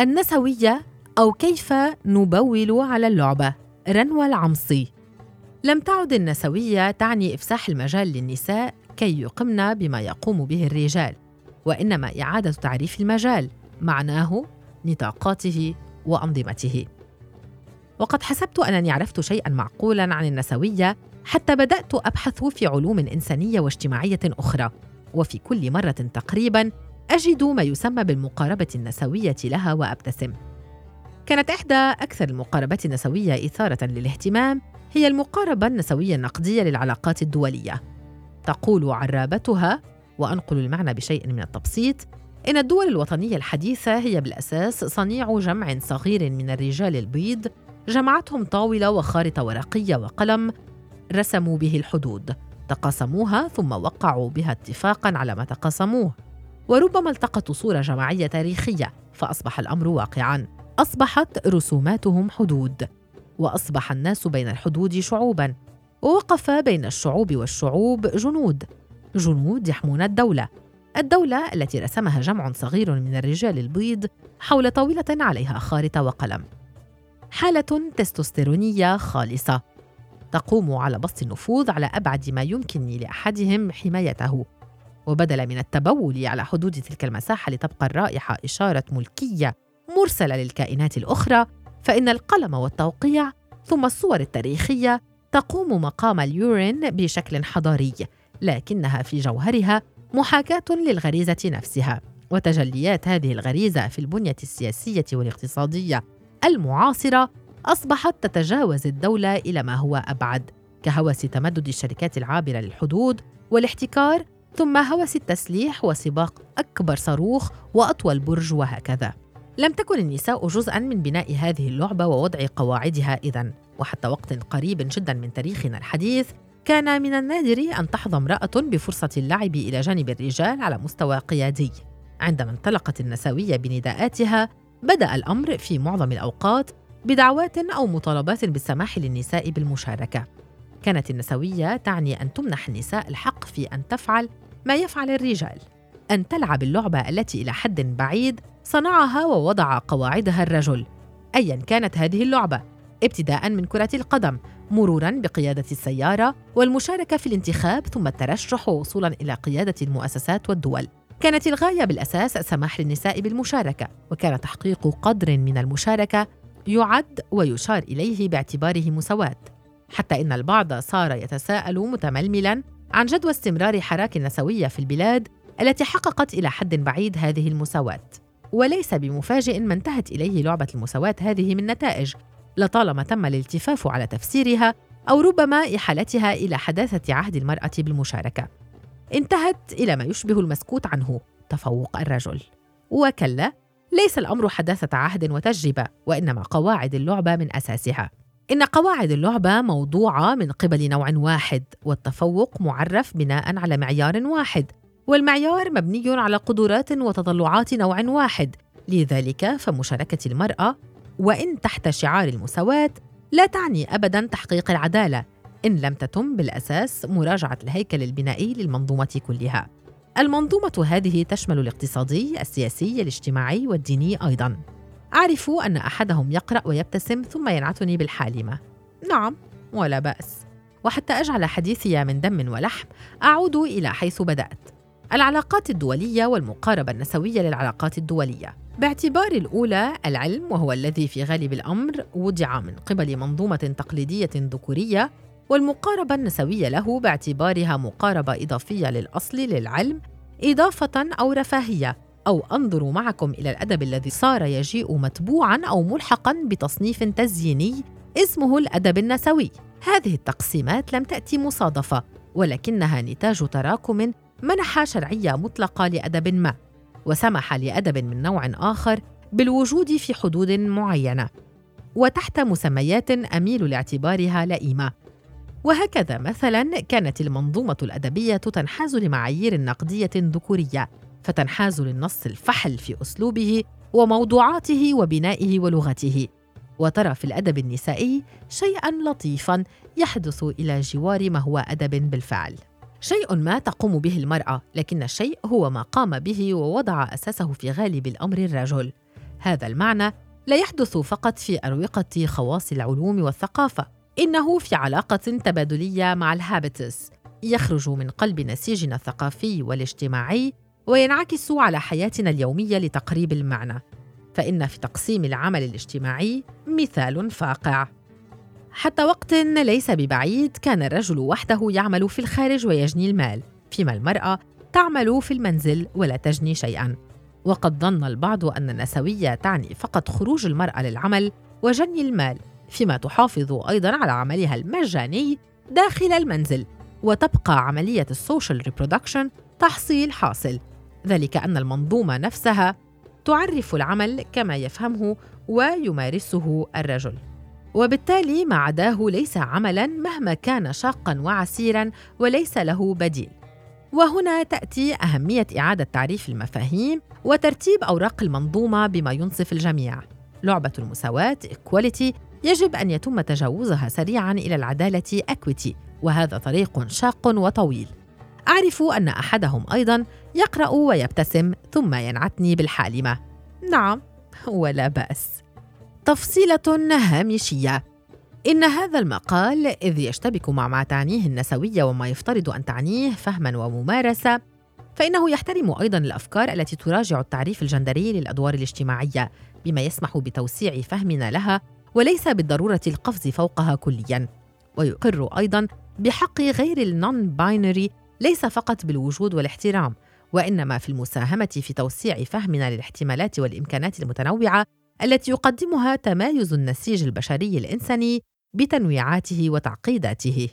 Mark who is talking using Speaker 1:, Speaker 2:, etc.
Speaker 1: النسوية أو كيف نبول على اللعبة؟ رنوى العمصي. لم تعد النسوية تعني إفساح المجال للنساء كي يقمن بما يقوم به الرجال وإنما إعادة تعريف المجال معناه نطاقاته وأنظمته. وقد حسبت أنني عرفت شيئا معقولا عن النسوية حتى بدأت أبحث في علوم إنسانية واجتماعية أخرى وفي كل مرة تقريبا أجد ما يسمى بالمقاربة النسوية لها وأبتسم. كانت إحدى أكثر المقاربات النسوية إثارة للاهتمام هي المقاربة النسوية النقدية للعلاقات الدولية. تقول عرابتها وأنقل المعنى بشيء من التبسيط إن الدول الوطنية الحديثة هي بالأساس صنيع جمع صغير من الرجال البيض جمعتهم طاولة وخارطة ورقية وقلم رسموا به الحدود تقاسموها ثم وقعوا بها اتفاقا على ما تقاسموه. وربما التقطوا صورة جماعية تاريخية فأصبح الأمر واقعا. أصبحت رسوماتهم حدود وأصبح الناس بين الحدود شعوبا ووقف بين الشعوب والشعوب جنود. جنود يحمون الدولة الدولة التي رسمها جمع صغير من الرجال البيض حول طاولة عليها خارطة وقلم. حالة تستوستيرونية خالصة. تقوم على بسط النفوذ على أبعد ما يمكن لأحدهم حمايته. وبدلا من التبول على حدود تلك المساحة لتبقى الرائحة إشارة ملكية مرسلة للكائنات الأخرى فإن القلم والتوقيع ثم الصور التاريخية تقوم مقام اليورين بشكل حضاري لكنها في جوهرها محاكاة للغريزة نفسها وتجليات هذه الغريزة في البنية السياسية والاقتصادية المعاصرة أصبحت تتجاوز الدولة إلى ما هو أبعد كهوس تمدد الشركات العابرة للحدود والاحتكار ثم هوس التسليح وسباق أكبر صاروخ وأطول برج وهكذا. لم تكن النساء جزءا من بناء هذه اللعبة ووضع قواعدها إذا وحتى وقت قريب جدا من تاريخنا الحديث كان من النادر أن تحظى امرأة بفرصة اللعب إلى جانب الرجال على مستوى قيادي. عندما انطلقت النسوية بنداءاتها بدأ الأمر في معظم الأوقات بدعوات أو مطالبات بالسماح للنساء بالمشاركة. كانت النسوية تعني أن تمنح النساء الحق في أن تفعل ما يفعل الرجال. أن تلعب اللعبة التي إلى حد بعيد صنعها ووضع قواعدها الرجل. أيا كانت هذه اللعبة. ابتداء من كرة القدم مرورا بقيادة السيارة والمشاركة في الانتخاب ثم الترشح ووصولا إلى قيادة المؤسسات والدول. كانت الغاية بالأساس السماح للنساء بالمشاركة وكان تحقيق قدر من المشاركة يعد ويشار إليه باعتباره مساواة. حتى إن البعض صار يتساءل متململا عن جدوى استمرار حراك النسوية في البلاد التي حققت إلى حد بعيد هذه المساواة. وليس بمفاجئ ما انتهت إليه لعبة المساواة هذه من نتائج لطالما تم الالتفاف على تفسيرها أو ربما إحالتها إلى حداثة عهد المرأة بالمشاركة. انتهت إلى ما يشبه المسكوت عنه تفوق الرجل. وكلا ليس الأمر حداثة عهد وتجربة وإنما قواعد اللعبة من أساسها. إن قواعد اللعبة موضوعة من قبل نوع واحد والتفوق معرف بناء على معيار واحد والمعيار مبني على قدرات وتطلعات نوع واحد لذلك فمشاركة المرأة وإن تحت شعار المساواة لا تعني أبدا تحقيق العدالة إن لم تتم بالأساس مراجعة الهيكل البنائي للمنظومة كلها المنظومة هذه تشمل الاقتصادي، السياسي، الاجتماعي والديني أيضا. أعرف أن أحدهم يقرأ ويبتسم ثم ينعتني بالحالمة. نعم، ولا بأس. وحتى أجعل حديثي من دم ولحم، أعود إلى حيث بدأت. العلاقات الدولية والمقاربة النسوية للعلاقات الدولية. باعتبار الأولى العلم وهو الذي في غالب الأمر وضع من قبل منظومة تقليدية ذكورية والمقاربة النسوية له باعتبارها مقاربة إضافية للأصل للعلم إضافة أو رفاهية أو أنظر معكم إلى الأدب الذي صار يجيء متبوعا أو ملحقا بتصنيف تزييني اسمه الأدب النسوي. هذه التقسيمات لم تأتي مصادفة ولكنها نتاج تراكم منح شرعية مطلقة لأدب ما وسمح لأدب من نوع آخر بالوجود في حدود معينة وتحت مسميات أميل لاعتبارها لئيمة. وهكذا مثلا كانت المنظومة الأدبية تنحاز لمعايير نقدية ذكورية فتنحاز للنص الفحل في أسلوبه وموضوعاته وبنائه ولغته. وترى في الأدب النسائي شيئا لطيفا يحدث إلى جوار ما هو أدب بالفعل. شيء ما تقوم به المرأة لكن الشيء هو ما قام به ووضع أساسه في غالب الأمر الرجل. هذا المعنى لا يحدث فقط في أروقة خواص العلوم والثقافة إنه في علاقة تبادلية مع الهابتس. يخرج من قلب نسيجنا الثقافي والاجتماعي وينعكس على حياتنا اليومية لتقريب المعنى فإن في تقسيم العمل الاجتماعي مثال فاقع. حتى وقت ليس ببعيد كان الرجل وحده يعمل في الخارج ويجني المال فيما المرأة تعمل في المنزل ولا تجني شيئا. وقد ظن البعض أن النسوية تعني فقط خروج المرأة للعمل وجني المال فيما تحافظ أيضا على عملها المجاني داخل المنزل وتبقى عملية ال social reproduction تحصيل حاصل. ذلك أن المنظومة نفسها تعرف العمل كما يفهمه ويمارسه الرجل. وبالتالي ما عداه ليس عملا مهما كان شاقا وعسيرا وليس له بديل. وهنا تأتي أهمية إعادة تعريف المفاهيم وترتيب أوراق المنظومة بما ينصف الجميع. لعبة المساواة equality يجب أن يتم تجاوزها سريعا إلى العدالة equity وهذا طريق شاق وطويل. أعرف أن أحدهم أيضا يقرأ ويبتسم ثم ينعتني بالحالمة. نعم ولا بأس. تفصيلة هامشية. إن هذا المقال إذ يشتبك مع ما تعنيه النسوية وما يفترض أن تعنيه فهما وممارسة فإنه يحترم أيضا الأفكار التي تراجع التعريف الجندري للأدوار الاجتماعية بما يسمح بتوسيع فهمنا لها وليس بالضرورة القفز فوقها كليا. ويقر أيضا بحق غير النون باينري ليس فقط بالوجود والاحترام وإنما في المساهمة في توسيع فهمنا للاحتمالات والإمكانات المتنوعة التي يقدمها تمايز النسيج البشري الإنساني بتنويعاته وتعقيداته.